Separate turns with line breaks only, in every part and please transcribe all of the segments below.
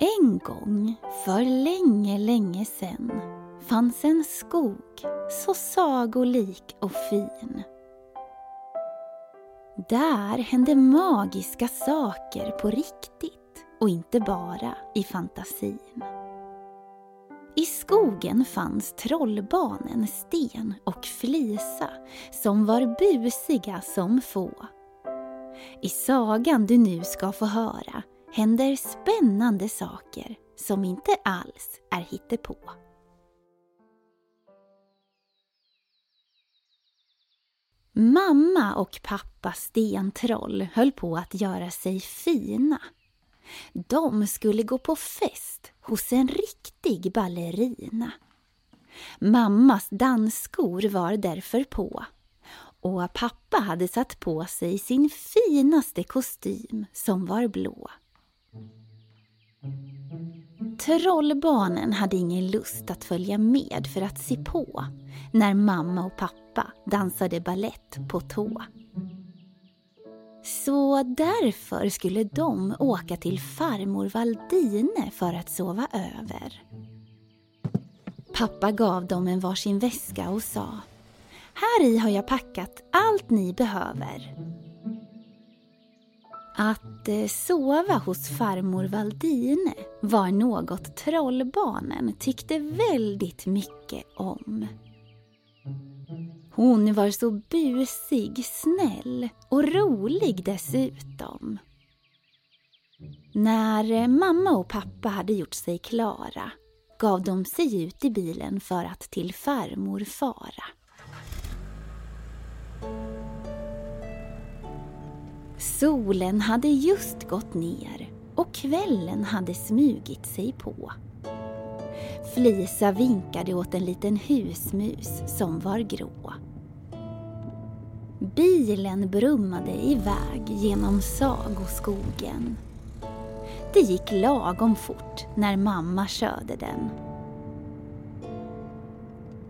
En gång, för länge, länge sen, fanns en skog så sagolik och fin. Där hände magiska saker på riktigt och inte bara i fantasin. I skogen fanns trollbarnen Sten och Flisa som var busiga som få. I sagan du nu ska få höra händer spännande saker som inte alls är hittepå. Mamma och pappa Stentroll höll på att göra sig fina. De skulle gå på fest hos en riktig ballerina. Mammas dansskor var därför på och pappa hade satt på sig sin finaste kostym som var blå. Trollbarnen hade ingen lust att följa med för att se på när mamma och pappa dansade ballett på tå. Så därför skulle de åka till farmor Valdine för att sova över. Pappa gav dem en varsin väska och sa Här i har jag packat allt ni behöver. Att eh, sova hos farmor Valdine var något trollbarnen tyckte väldigt mycket om. Hon var så busig, snäll och rolig dessutom. När eh, mamma och pappa hade gjort sig klara gav de sig ut i bilen för att till farmor fara. Solen hade just gått ner och kvällen hade smugit sig på. Flisa vinkade åt en liten husmus som var grå. Bilen brummade iväg genom sagoskogen. Det gick lagom fort när mamma körde den.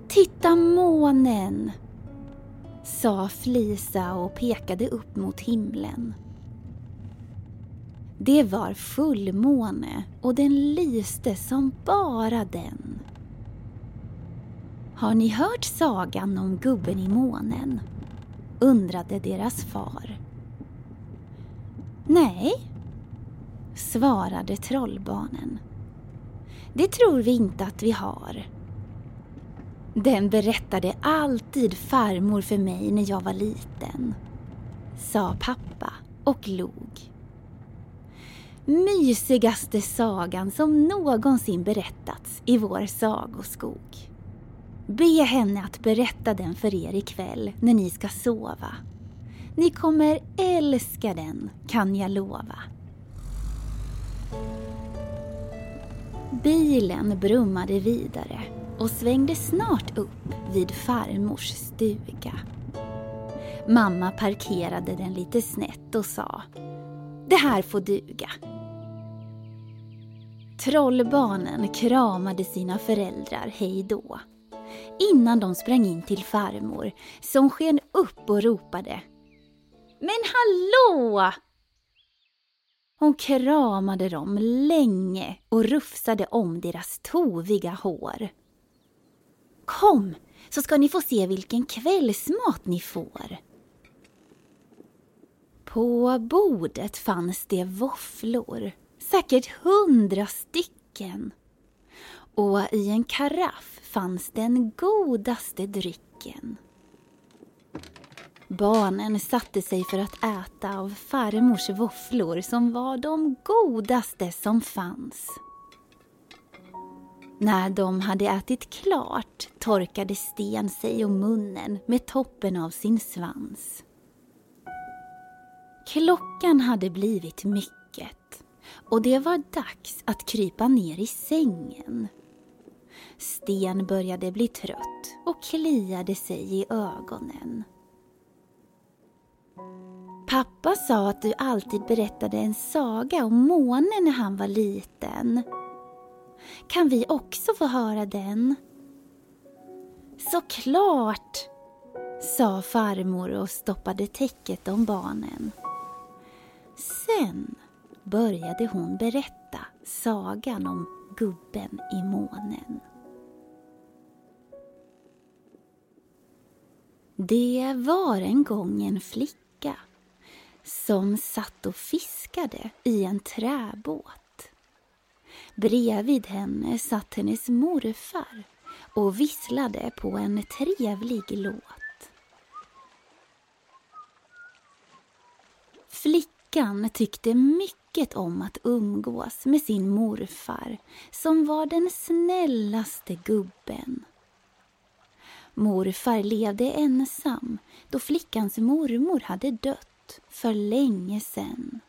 Titta månen! Sa Flisa och pekade upp mot himlen. Det var fullmåne och den lyste som bara den. Har ni hört sagan om gubben i månen? undrade deras far. Nej, svarade trollbarnen. Det tror vi inte att vi har. Den berättade alltid farmor för mig när jag var liten, sa pappa och log. Mysigaste sagan som någonsin berättats i vår sagoskog. Be henne att berätta den för er ikväll när ni ska sova. Ni kommer älska den, kan jag lova. Bilen brummade vidare och svängde snart upp vid farmors stuga. Mamma parkerade den lite snett och sa Det här får duga. Trollbarnen kramade sina föräldrar hej då innan de sprang in till farmor som sken upp och ropade Men hallå! Hon kramade dem länge och rufsade om deras toviga hår. Kom, så ska ni få se vilken kvällsmat ni får. På bordet fanns det våfflor, säkert hundra stycken. Och i en karaff fanns den godaste drycken. Barnen satte sig för att äta av farmors våfflor som var de godaste som fanns. När de hade ätit klart torkade Sten sig om munnen med toppen av sin svans. Klockan hade blivit mycket och det var dags att krypa ner i sängen. Sten började bli trött och kliade sig i ögonen. Pappa sa att du alltid berättade en saga om månen när han var liten. Kan vi också få höra den? Såklart, sa farmor och stoppade täcket om barnen. Sen började hon berätta sagan om gubben i månen. Det var en gång en flicka som satt och fiskade i en träbåt. Bredvid henne satt hennes morfar och visslade på en trevlig låt. Flickan tyckte mycket om att umgås med sin morfar som var den snällaste gubben. Morfar levde ensam då flickans mormor hade dött för länge sedan.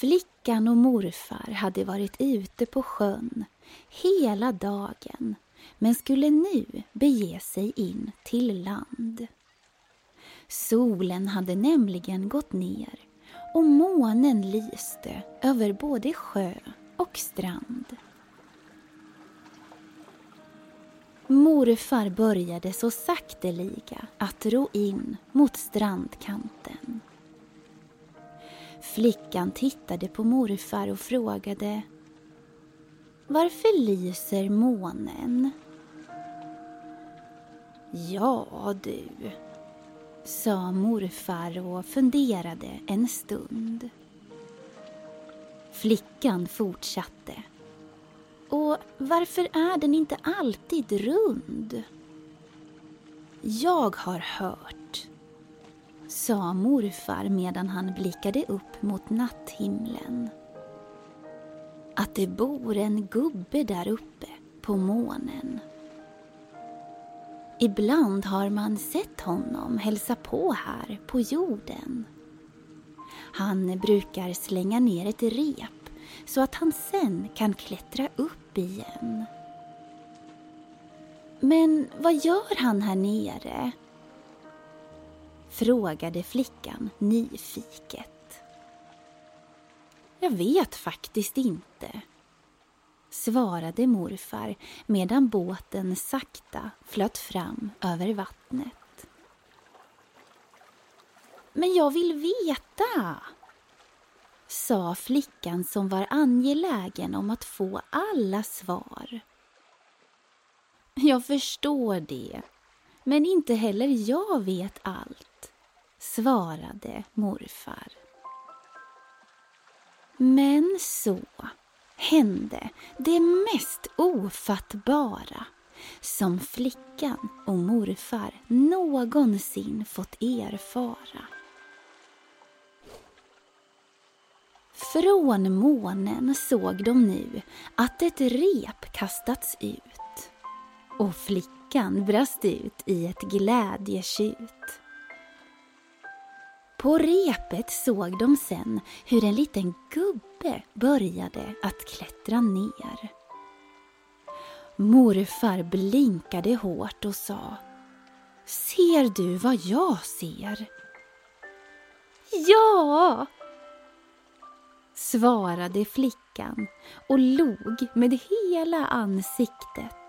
Flickan och morfar hade varit ute på sjön hela dagen men skulle nu bege sig in till land. Solen hade nämligen gått ner och månen lyste över både sjö och strand. Morfar började så sakteliga att ro in mot strandkanten. Flickan tittade på morfar och frågade Varför lyser månen? Ja du, sa morfar och funderade en stund. Flickan fortsatte. Och varför är den inte alltid rund? Jag har hört, sa morfar medan han blickade upp mot natthimlen. Att det bor en gubbe där uppe på månen. Ibland har man sett honom hälsa på här på jorden. Han brukar slänga ner ett rep så att han sen kan klättra upp igen. Men vad gör han här nere? Frågade flickan nyfiket. Jag vet faktiskt inte, svarade morfar medan båten sakta flöt fram över vattnet. Men jag vill veta, sa flickan som var angelägen om att få alla svar. Jag förstår det, men inte heller jag vet allt, svarade morfar. Men så hände det mest ofattbara som flickan och morfar någonsin fått erfara. Från månen såg de nu att ett rep kastats ut och flickan Flickan brast ut i ett glädjetjut. På repet såg de sen hur en liten gubbe började att klättra ner. Morfar blinkade hårt och sa Ser du vad jag ser? Ja! svarade flickan och log med hela ansiktet.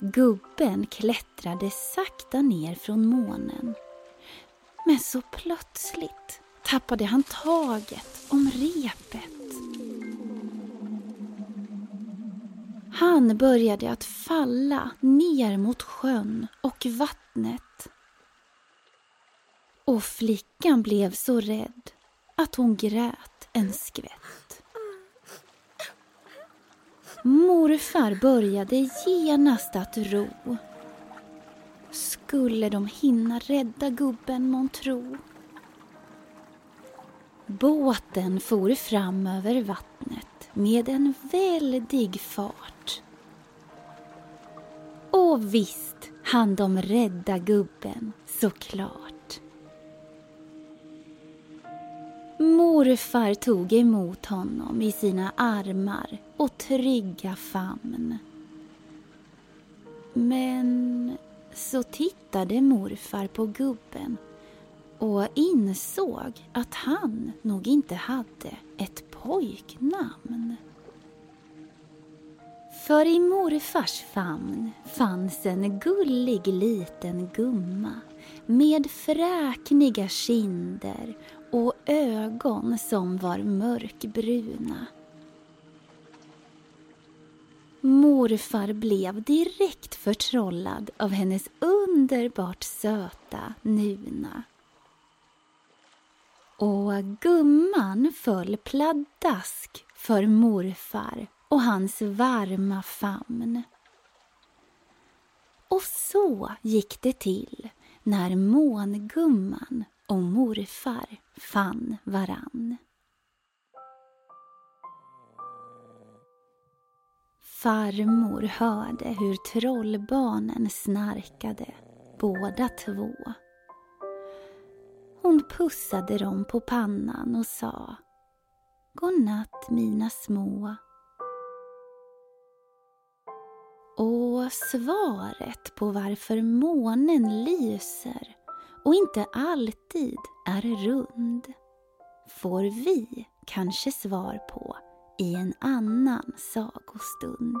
Gubben klättrade sakta ner från månen men så plötsligt tappade han taget om repet. Han började att falla ner mot sjön och vattnet. Och flickan blev så rädd att hon grät en skvätt. Morfar började genast att ro skulle de hinna rädda gubben månntro? Båten for fram över vattnet med en väldig fart. Och visst hann de rädda gubben, såklart. Morfar tog emot honom i sina armar och trygga famn. Men så tittade morfar på gubben och insåg att han nog inte hade ett pojknamn. För i morfars famn fanns en gullig liten gumma med fräkniga kinder och ögon som var mörkbruna. Morfar blev direkt förtrollad av hennes underbart söta Nuna. Och gumman föll pladask för morfar och hans varma famn. Och så gick det till när mångumman och morfar fann varann. Farmor hörde hur trollbarnen snarkade, båda två. Hon pussade dem på pannan och sa Godnatt mina små. Och svaret på varför månen lyser och inte alltid är rund får vi kanske svar på i en annan sagostund.